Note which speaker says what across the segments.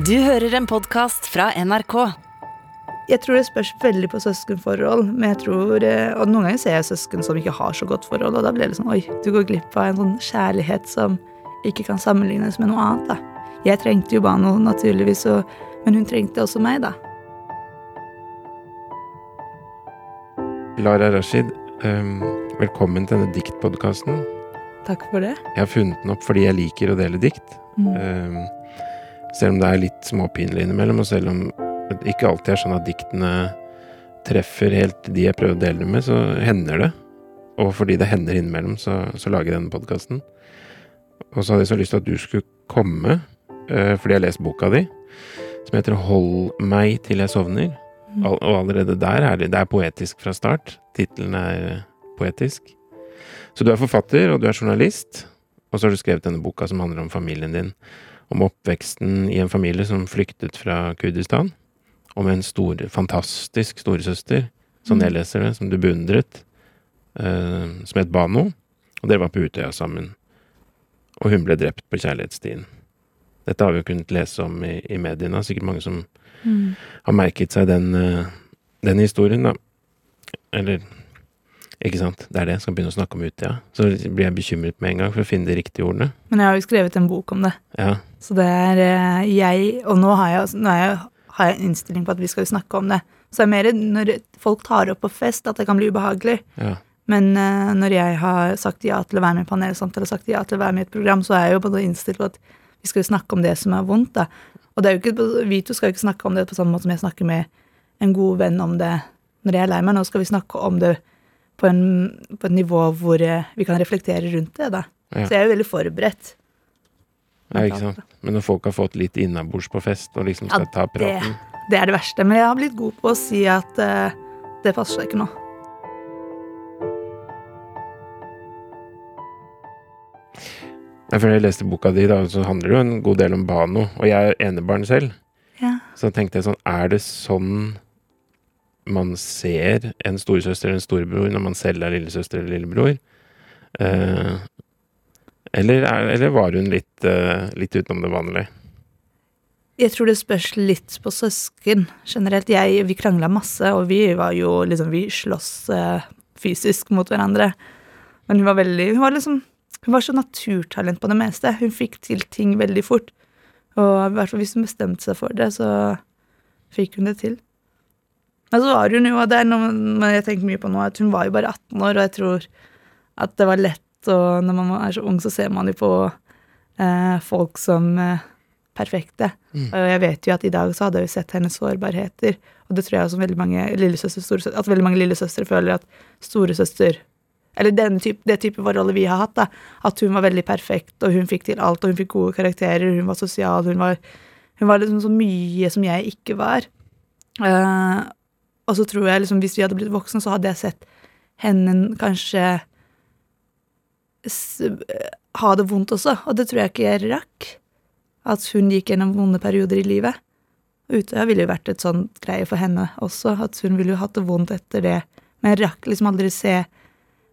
Speaker 1: Du hører en podkast fra NRK.
Speaker 2: Jeg tror det spørs veldig på søskenforhold. Men jeg tror, eh, og Noen ganger ser jeg søsken som ikke har så godt forhold, og da blir det sånn Oi, du går glipp av en sånn kjærlighet som ikke kan sammenlignes med noe annet. da. Jeg trengte jo Bano, naturligvis, og, men hun trengte også meg, da.
Speaker 3: Lara Rashid, um, velkommen til denne diktpodkasten.
Speaker 2: Takk for det.
Speaker 3: Jeg har funnet den opp fordi jeg liker å dele dikt.
Speaker 2: Mm.
Speaker 3: Um, selv om det er litt småpinlig innimellom, og selv om det ikke alltid er sånn at diktene treffer helt de jeg prøver å dele dem med, så hender det. Og fordi det hender innimellom, så, så lager jeg denne podkasten. Og så hadde jeg så lyst til at du skulle komme, uh, fordi jeg har lest boka di, som heter Hold meg til jeg sovner.
Speaker 2: Mm.
Speaker 3: Og allerede der er det, det er poetisk fra start. Tittelen er poetisk. Så du er forfatter, og du er journalist, og så har du skrevet denne boka som handler om familien din. Om oppveksten i en familie som flyktet fra Kurdistan. Om en stor, fantastisk storesøster, sånn jeg leser det, som du beundret, uh, som het Bano. Og dere var på Utøya sammen. Og hun ble drept på kjærlighetsstien. Dette har vi jo kunnet lese om i, i mediene, sikkert mange som
Speaker 2: Mm.
Speaker 3: har merket seg den, uh, den historien, da. Eller Ikke sant? Det er det. Skal begynne å snakke om Utøya. Så blir jeg bekymret med en gang for å finne de riktige ordene.
Speaker 2: Men jeg har jo skrevet en bok om det.
Speaker 3: Ja.
Speaker 2: Så det er eh, jeg Og nå har jeg, nå jeg, har jeg en innstilling på at vi skal snakke om det. Så det er mer når folk tar opp på fest, at det kan bli ubehagelig.
Speaker 3: ja.
Speaker 2: Men uh, når jeg har sagt ja til å være med i panelsamtale, sagt ja til å være med i et program, så er jeg jo både innstilt på at vi skal snakke om det som er vondt, da. Og det er jo ikke, vi to skal jo ikke snakke om det på samme måte som jeg snakker med en god venn om det når jeg er lei meg. Nå skal vi snakke om det på, en, på et nivå hvor eh, vi kan reflektere rundt det, da.
Speaker 3: Ja.
Speaker 2: Så jeg er jo veldig forberedt.
Speaker 3: ja, ikke sant. Men når folk har fått litt innabords på fest og liksom
Speaker 2: Ja,
Speaker 3: skal ta
Speaker 2: det-
Speaker 3: praten
Speaker 2: Det er det verste. Men jeg har blitt god på å si at uh, det passer seg ikke nå.
Speaker 3: Ja, Før jeg leste boka di, da, så handler det jo en god del om Bano. Og jeg er enebarn selv.
Speaker 2: Ja.
Speaker 3: Så tenkte jeg sånn Er det sånn man ser en storesøster eller en storebror når man selv er lillesøster eller lillebror? Eh, eller, er, eller var hun litt, eh, litt utenom det vanlige?
Speaker 2: Jeg tror det spørs litt på søsken generelt. Jeg, vi krangla masse, og vi var jo liksom Vi sloss eh, fysisk mot hverandre. Men hun var veldig Hun var liksom Hun var så naturtalent på det meste. Hun fikk til ting veldig fort. Og i hvert fall hvis hun bestemte seg for det, så fikk hun det til. Men så var hun jo Det er noe men jeg tenker mye på nå, at hun var jo bare 18 år, og jeg tror at det var lett, og når man er så ung, så ser man jo på eh, folk som eh, perfekte. Og jeg vet jo at i dag så hadde jeg jo sett hennes sårbarheter, og det tror jeg også veldig mange lillesøster, at veldig mange lillesøstre føler at storesøster Eller denne type, det type forholdet vi har hatt, da. At hun var veldig perfekt, og hun fikk til alt, og hun fikk gode karakterer, hun var sosial, hun var, hun var liksom så mye som jeg ikke var. Eh, og så tror jeg liksom hvis vi hadde blitt voksne, så hadde jeg sett henne kanskje ha det vondt også, og det tror jeg ikke jeg rakk at hun gikk gjennom vonde perioder i livet. Utøya ville jo vært et sånt greie for henne også, at hun ville jo hatt det vondt etter det, men jeg rakk liksom aldri se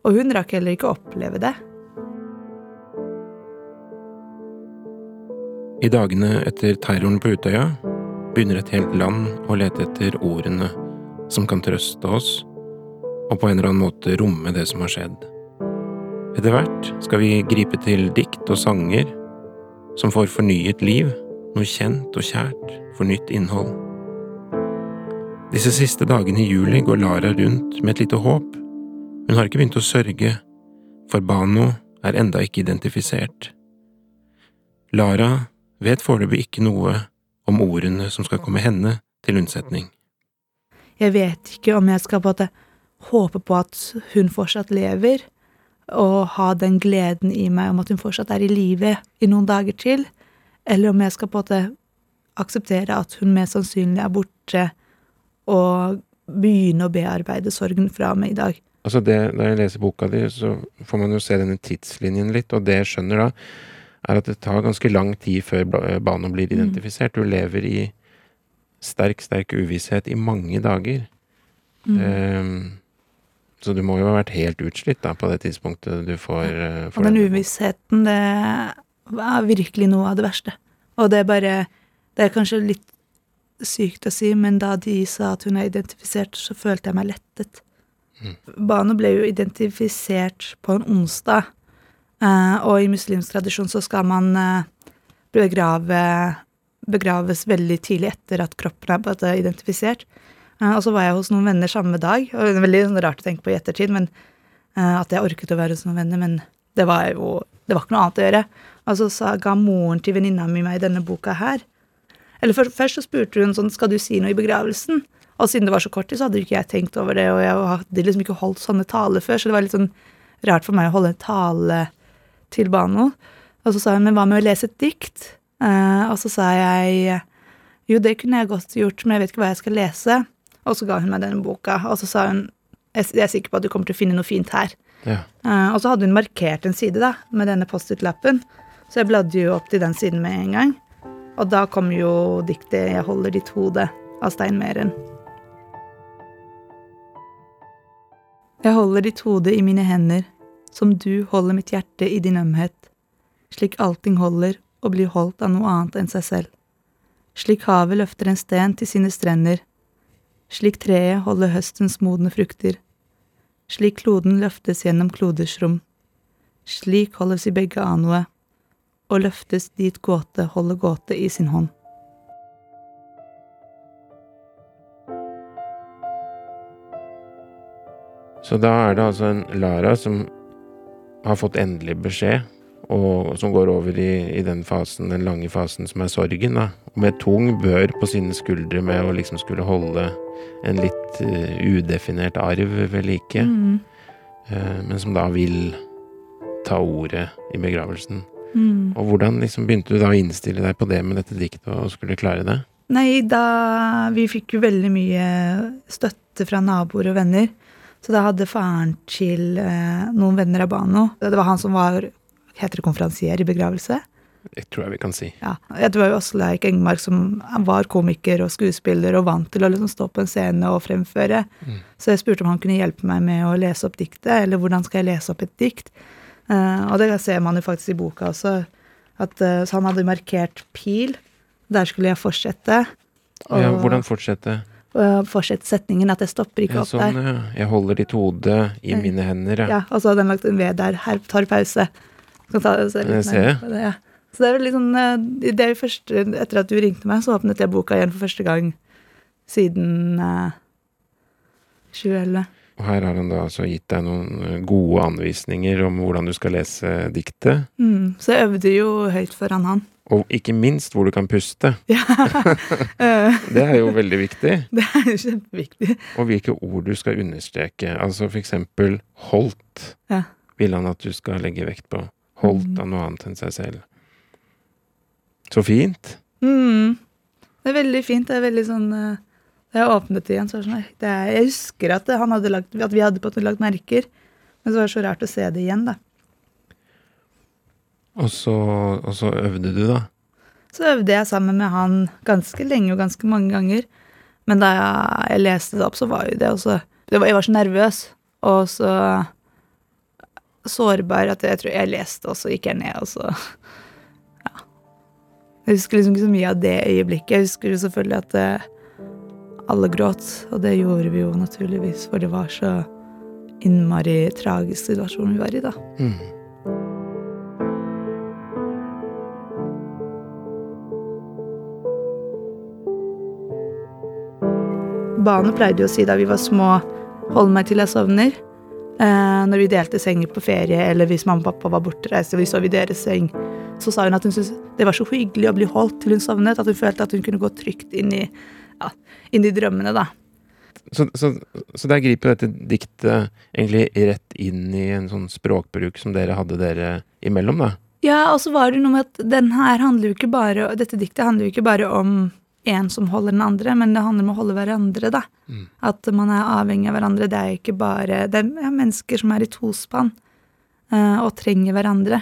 Speaker 2: Og hun rakk heller ikke oppleve det.
Speaker 3: I dagene etter terroren på Utøya begynner et helt land å lete etter ordene som kan trøste oss, og på en eller annen måte romme det som har skjedd. Etter hvert skal vi gripe til dikt og sanger som får fornyet liv, noe kjent og kjært for nytt innhold. Disse siste dagene i juli går Lara rundt med et lite håp. Hun har ikke begynt å sørge, for Bano er enda ikke identifisert. Lara vet foreløpig ikke noe om ordene som skal komme henne til unnsetning.
Speaker 2: Jeg vet ikke om jeg skal på en håpe på at hun fortsatt lever, og ha den gleden i meg om at hun fortsatt er i live i noen dager til, eller om jeg skal på en måte akseptere at hun mest sannsynlig er borte, og begynne å bearbeide sorgen fra meg i dag.
Speaker 3: Altså det, Når jeg leser boka di, så får man jo se denne tidslinjen litt, og det jeg skjønner da, er at det tar ganske lang tid før ba- Bano blir identifisert. Du lever i sterk, sterk uvisshet i mange dager. Ehm, så du må jo ha vært helt utslitt da, på det tidspunktet du får, uh, får
Speaker 2: Og den uvissheten, det var virkelig noe av det verste. Og det er bare Det er kanskje litt sykt å si, men da de sa at hun er identifisert, så følte jeg meg lettet.
Speaker 3: Mm.
Speaker 2: Bano ble jo identifisert på en onsdag, uh, og i muslimsk tradisjon så skal man uh, begrave begraves veldig tidlig etter at kroppen er identifisert. Eh, og så var jeg hos noen venner samme dag, og det er veldig sånn rart å tenke på i ettertid, men eh, at jeg orket å være hos noen venner, men det var jo det var ikke noe annet å gjøre. Og så ga moren til venninna mi meg denne boka her. Eller først, først så spurte hun sånn, skal du si noe i begravelsen? Og siden det var så kort tid, så hadde ikke jeg tenkt over det, og jeg hadde liksom ikke holdt sånne taler før, så det var litt sånn rart for meg å holde en tale til Bano. Og så sa hun, men hva med å lese et dikt? Eh, og så sa jeg, jo, det kunne jeg godt gjort, men jeg vet ikke hva jeg skal lese. Og så ga hun meg denne boka, og så sa hun, jeg er sikker på at du kommer til å finne noe fint her.
Speaker 3: Ja.
Speaker 2: Eh, og så hadde hun markert en side da, med denne Post-It-lappen, så jeg bladde jo opp til den siden med en gang. Og da kom jo diktet 'Jeg holder ditt hode' av Stein Meren. Jeg holder ditt hode i mine hender, som du holder mitt hjerte i din ømhet, slik allting holder og blir holdt av noe annet enn seg selv. Slik havet løfter en sten til sine strender, slik treet holder høstens modne frukter, slik kloden løftes gjennom kloders rom, slik holdes i begge anoe, og løftes dit gåte holder gåte i sin hånd.
Speaker 3: Så da er det altså en Lara som har fått endelig beskjed, og som går over i, i den fasen, den lange fasen som er sorgen, da. Med tung bør på sine skuldre med å liksom skulle holde en litt uh, udefinert arv ved like,
Speaker 2: Mm.
Speaker 3: Uh, men som da vil ta ordet i begravelsen.
Speaker 2: Mm.
Speaker 3: Og hvordan liksom begynte du da å innstille deg på det med dette diktet, og skulle klare det?
Speaker 2: Nei, da Vi fikk jo veldig mye støtte fra naboer og venner. Så da hadde faren til eh, noen venner av Bano Det var han som var heter det konferansier i begravelse.
Speaker 3: Det tror jeg vi kan si.
Speaker 2: Ja, Det var jo også Leik Engmark som var komiker og skuespiller og vant til å liksom stå på en scene og fremføre.
Speaker 3: Mm.
Speaker 2: Så jeg spurte om han kunne hjelpe meg med å lese opp diktet, eller hvordan skal jeg lese opp et dikt. Uh, og det ser man jo faktisk i boka også. At, uh, så han hadde markert pil. Der skulle jeg fortsette.
Speaker 3: Ja, hvordan fortsette?
Speaker 2: Uh, fortsette setningen, at jeg stopper ikke
Speaker 3: Ja,
Speaker 2: opp
Speaker 3: sånn,
Speaker 2: der.
Speaker 3: Jeg holder ditt hode i
Speaker 2: Ja.
Speaker 3: mine hender, ja.
Speaker 2: Ja, og så hadde han lagt en ved der. Her tar pause. Skal ta, se litt
Speaker 3: Jeg ser.
Speaker 2: det, ja. Så det er veldig sånn eh, det er først, Etter at du ringte meg, så åpnet jeg boka igjen for første gang siden eh, 2011.
Speaker 3: Og her har han da altså gitt deg noen eh, gode anvisninger om hvordan du skal lese diktet.
Speaker 2: Mm, så jeg øvde jo høyt foran han.
Speaker 3: Og ikke minst hvor du kan puste.
Speaker 2: Ja. Eh,
Speaker 3: Det er jo veldig viktig.
Speaker 2: det er jo kjempeviktig.
Speaker 3: Og hvilke ord du skal understreke. Altså for eksempel holdt
Speaker 2: Ja.
Speaker 3: vil han at du skal legge vekt på. Holdt
Speaker 2: Mm.
Speaker 3: av noe annet enn seg selv. Så fint.
Speaker 2: Mm. Det er veldig fint. Det er veldig sånn eh, Da jeg åpnet det igjen, så var det sånn det er, Jeg husker at, lagt, at vi hadde på en lagt merker, men så var det så rart å se det igjen, da.
Speaker 3: Og så, og så øvde du, da.
Speaker 2: Så øvde jeg sammen med han ganske lenge og ganske mange ganger. Men da jeg leste det opp, så var jo det også det var, Jeg var så nervøs og så sårbar at jeg tror jeg leste, og så gikk jeg ned, og så Ja. Jeg husker liksom ikke så mye av det øyeblikket. Jeg husker jo selvfølgelig at eh, alle gråt, og det gjorde vi jo naturligvis, for det var så innmari tragisk situasjon vi var i, da.
Speaker 3: Mm.
Speaker 2: Bane pleide jo å si da vi var små, hold meg til jeg sovner. Eh, når vi delte senger på ferie, eller hvis mamma og pappa var bortreist og vi sov i deres seng, så sa hun at hun syntes det var så hyggelig å bli holdt til hun sovnet, at hun følte at hun kunne gå trygt inn i, ja, inn i drømmene, da.
Speaker 3: Så, så, så der griper dette diktet egentlig rett inn i en sånn språkbruk som dere hadde dere imellom, da.
Speaker 2: Ja, og så var det noe med at den her handler jo ikke bare Dette diktet handler jo ikke bare om en som holder den andre, men det handler om å holde hverandre, da.
Speaker 3: Mm.
Speaker 2: At man er avhengig av hverandre. Det er ikke bare Det er mennesker som er i tospann uh, og trenger hverandre.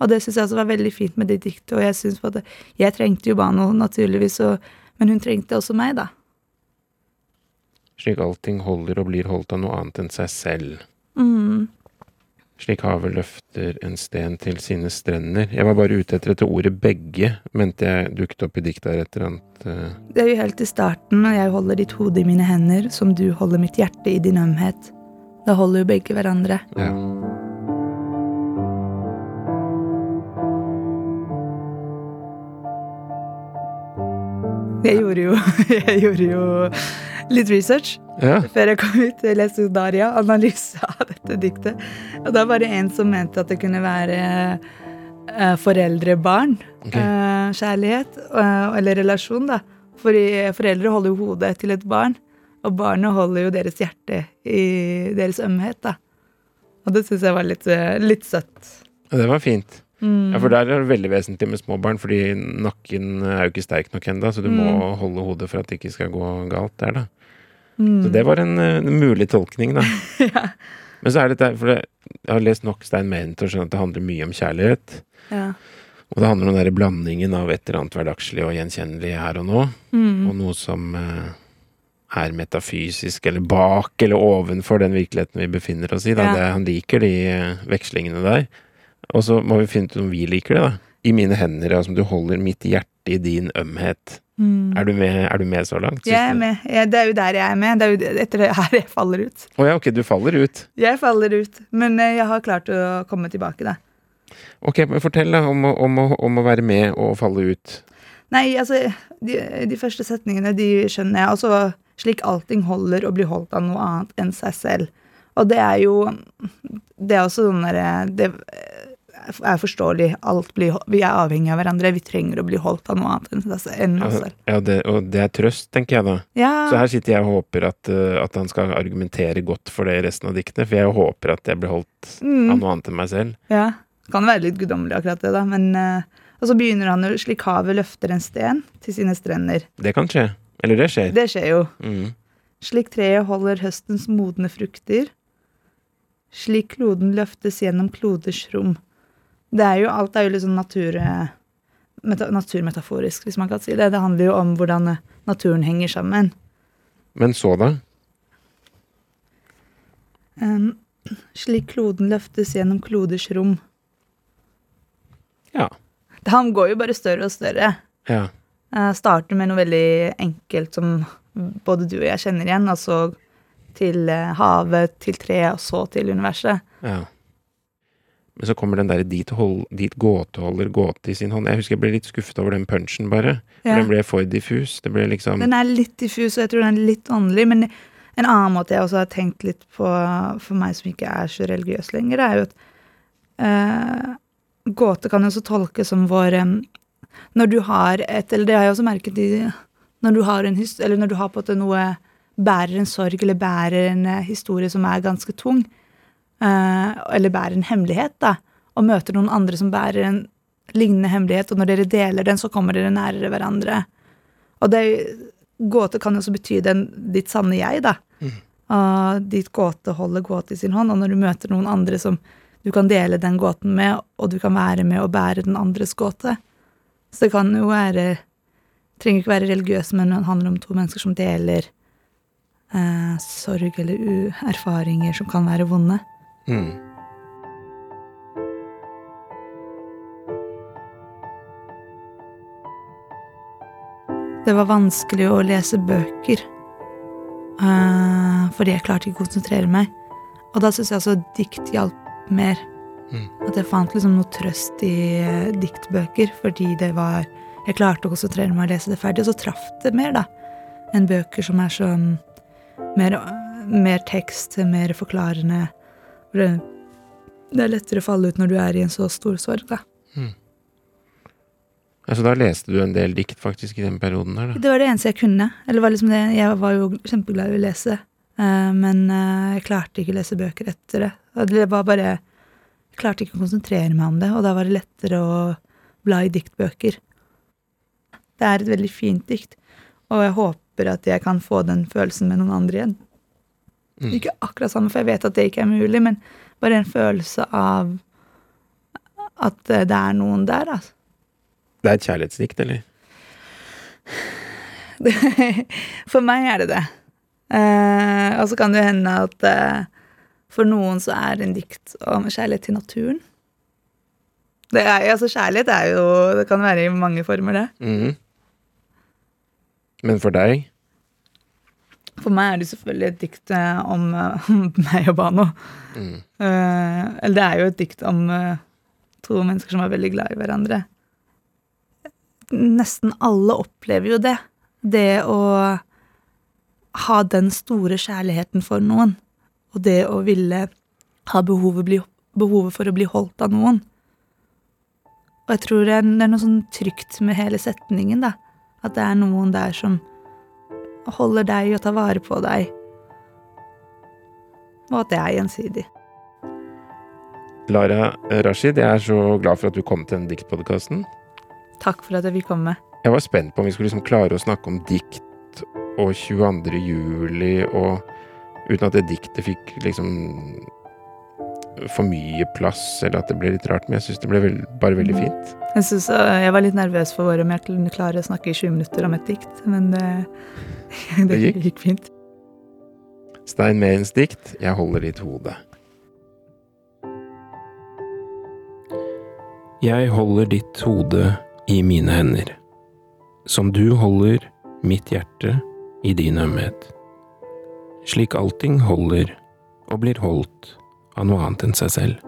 Speaker 2: Og det syns jeg også var veldig fint med det diktet, og jeg synes på at Jeg trengte jo Bano, naturligvis, og, men hun trengte også meg, da.
Speaker 3: Slik allting holder og blir holdt av noe annet enn seg selv.
Speaker 2: Mm.
Speaker 3: Slik havet løfter en sten til sine strender. Jeg var bare ute etter dette ordet 'begge', mente jeg dukket opp i diktet her et eller annet eh,
Speaker 2: Det er jo helt i starten, og jeg holder ditt hode i mine hender, som du holder mitt hjerte i din ømhet. Da holder jo begge hverandre.
Speaker 3: Ja.
Speaker 2: Jeg gjorde jo, jeg gjorde jo litt research
Speaker 3: ja.
Speaker 2: før jeg kom ut. Jeg leste Daria, analyse av dette diktet. Og da var det en som mente at det kunne være uh, foreldre-barn-kjærlighet.
Speaker 3: Okay.
Speaker 2: eh, eller relasjon, da. Fordi foreldre holder jo hodet til et barn, og barnet holder jo deres hjerte i deres ømhet, da. Og det syns jeg var litt, eh, litt søtt.
Speaker 3: Det var fint.
Speaker 2: Mm.
Speaker 3: Ja, For der er det veldig vesentlig med små barn, fordi nakken er jo ikke sterk nok ennå, så du må
Speaker 2: Mm.
Speaker 3: holde hodet for at det ikke skal gå galt der, da.
Speaker 2: Mm.
Speaker 3: Så det var en, eh, en mulig tolkning, da.
Speaker 2: ja.
Speaker 3: Men så er det der, for jeg har lest nok Stein Mehn til å skjønne at det handler mye om kjærlighet.
Speaker 2: ja.
Speaker 3: Og det handler om den der blandingen av et eller annet hverdagslig og gjenkjennelig her og nå,
Speaker 2: Mm.
Speaker 3: og noe som eh, er metafysisk, eller bak eller ovenfor den virkeligheten vi befinner oss i.
Speaker 2: Ja.
Speaker 3: Det, han liker de eh, vekslingene der. Og så må vi finne ut om vi liker det, da. I mine hender, ja, som du holder mitt hjerte i din ømhet.
Speaker 2: Mm.
Speaker 3: Er du med, er du med så langt?
Speaker 2: Jeg er med. Ja, det er jo der jeg er med. Det er jo etter det her jeg faller ut.
Speaker 3: Å ja, ok, du faller ut.
Speaker 2: Jeg faller ut, men eh, jeg har klart å komme tilbake, da.
Speaker 3: Ok, men fortell da om, om, om å være med og falle ut.
Speaker 2: Nei, altså, de, de første setningene, de skjønner jeg. Altså, slik allting holder og blir holdt av noe annet enn seg selv. Og det er jo Det er også sånn derre Det er forståelig. Alt blir, vi er avhengig av hverandre. Vi trenger å bli holdt av noe annet enn oss selv.
Speaker 3: Ja, det, og det er trøst, tenker jeg da.
Speaker 2: Ja,
Speaker 3: Så her sitter jeg og håper at, eh, at han skal argumentere godt for det i resten av diktene, for jeg håper at jeg blir holdt av
Speaker 2: mm,
Speaker 3: noe annet enn meg selv.
Speaker 2: ja. Det kan være litt guddommelig, akkurat det, da. Men uh, Og så begynner han jo slik havet løfter en sten til sine strender.
Speaker 3: Det kan skje. Eller det skjer.
Speaker 2: Det skjer jo.
Speaker 3: Mm.
Speaker 2: Slik treet holder høstens modne frukter. Slik kloden løftes gjennom kloders rom. Det er jo, alt er jo liksom natur, eh, meta, naturmetaforisk, hvis man kan si det. Det handler jo om hvordan eh, naturen henger sammen.
Speaker 3: Men så, da?
Speaker 2: Um, slik kloden løftes gjennom kloders rom.
Speaker 3: Ja.
Speaker 2: Han går jo bare større og større.
Speaker 3: Ja.
Speaker 2: Uh, starter med noe veldig enkelt som både du og jeg kjenner igjen, og så til havet, til treet, og så til universet.
Speaker 3: ja. Men så kommer den derre dit, hold, dit gåte holder gåte i sin hånd. Jeg husker jeg ble litt skuffet over den punchen, bare. For
Speaker 2: Ja.
Speaker 3: den ble for diffus. Det ble liksom
Speaker 2: Den er litt diffus, og jeg tror den er litt åndelig. Men en annen måte jeg også har tenkt litt på, for meg som ikke er så religiøs lenger, det er jo at uh, gåte kan jo også tolkes som vår um, Når du har et Eller det har jeg også merket i Når du har en hyst, eller når du har på en måte noe Bærer en sorg, eller bærer en eh, historie som er ganske tung, eller bærer en hemmelighet, da, og møter noen andre som bærer en lignende hemmelighet, og når dere deler den, så kommer dere nærere hverandre. Og det gåte kan jo også bety den, ditt sanne jeg, da. Og ditt gåte holder gåte i sin hånd, og når du møter noen andre som du kan dele den gåten med, og du kan være med og bære den andres gåte. Så det kan jo være Trenger ikke være religiøs, men det handler om to mennesker som deler eh, sorg eller erfaringer som kan være vonde.
Speaker 3: Mm.
Speaker 2: Det var vanskelig å lese bøker, uh, fordi jeg klarte ikke å konsentrere meg. Og da syns jeg altså dikt hjalp mer.
Speaker 3: Mm.
Speaker 2: At jeg fant liksom noe trøst i uh, diktbøker, fordi det var Jeg klarte å konsentrere meg og lese det ferdig, og så traff det mer, da, enn bøker som er sånn mer, mer tekst, mer forklarende. Hvor det, det er lettere å falle ut når du er i en så stor sorg, da.
Speaker 3: Altså, da leste du en del dikt faktisk i den perioden der, da.
Speaker 2: Det var det eneste jeg kunne. Eller var liksom det, jeg var jo kjempeglad i å lese, eh, men eh, jeg klarte ikke å lese bøker etter det. Det var bare Jeg klarte ikke å konsentrere meg om det, og da var det lettere å bla i diktbøker. Det er et veldig fint dikt, og jeg håper at jeg kan få den følelsen med noen andre igjen.
Speaker 3: Mm.
Speaker 2: Ikke akkurat samme, for jeg vet at det ikke er mulig, men bare en følelse av at eh, det er noen der, altså.
Speaker 3: Det er et kjærlighetsdikt, eller?
Speaker 2: For meg er det det. Eh, og så kan det hende at, eh, For noen så er en dikt om kjærlighet til naturen. Det er, altså Kjærlighet er jo Det kan være i mange former, det.
Speaker 3: Mm. Men for deg?
Speaker 2: For meg er det selvfølgelig et dikt eh, om eh, meg og Bano.
Speaker 3: Mm.
Speaker 2: Eh, eller det er jo et dikt om to mennesker som er veldig glad i hverandre. Nesten alle opplever jo det. Det å ha den store kjærligheten for noen. Og det å ville ha behovet, bli, behovet for å bli holdt av noen. Og jeg tror det er noe sånn trygt med hele setningen, da. At det er noen der som holder deg og tar vare på deg. Og at det er gjensidig.
Speaker 3: Lara Rashid, jeg er så glad for at du kom til denne diktpodkasten.
Speaker 2: Takk for at jeg fikk komme.
Speaker 3: Jeg var spent på om vi skulle liksom klare å snakke om dikt og 22. juli, og uten at det diktet fikk liksom for mye plass, eller at det ble litt rart. Men jeg syns det ble veld, bare veldig fint.
Speaker 2: Jeg, synes, øh, jeg var litt nervøs for om jeg kunne klare å snakke i 20 minutter om et dikt, men det, det,
Speaker 3: Det gikk.
Speaker 2: gikk fint.
Speaker 3: Stein Mehrens dikt 'Jeg holder ditt hode'. Jeg holder ditt hode i mine hender, som du holder mitt hjerte i din ømhet. Slik allting holder og blir holdt av noe annet enn seg selv.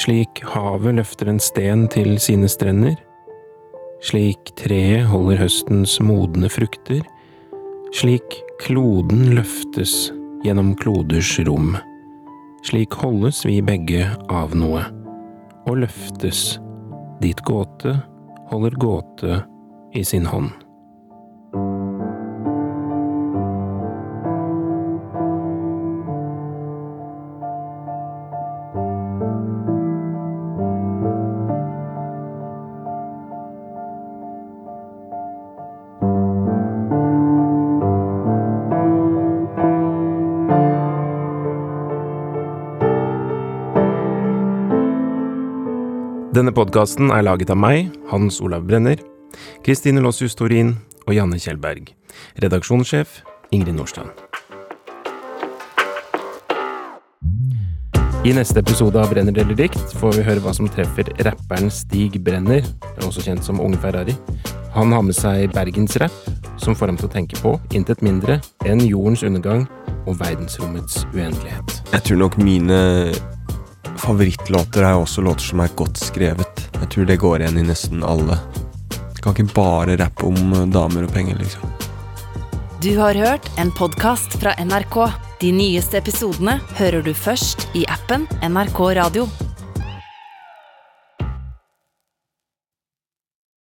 Speaker 3: Slik havet løfter en sten til sine strender, slik treet holder høstens modne frukter, slik kloden løftes gjennom kloders rom. Slik holdes vi begge av noe, og løftes dit gåte holder gåte i sin hånd. Denne podkasten er laget av meg, Hans Olav Brenner, Kristine Lossius Torin og Janne Kjellberg. Redaksjonssjef Ingrid Nordstrand. I neste episode av Brenner deler dikt får vi høre hva som treffer rapperen Stig Brenner, også kjent som Unge Ferrari. Han har med seg bergensrapp, som får ham til å tenke på intet mindre enn jordens undergang og verdensrommets uendelighet.
Speaker 4: Jeg tror nok mine favorittlåter er også låter som er godt skrevet. Jeg tror det går igjen i nesten alle. Kan ikke bare rappe om eh, damer og penger, liksom.
Speaker 1: Du har hørt en podkast fra NRK. De nyeste episodene hører du først i appen NRK Radio.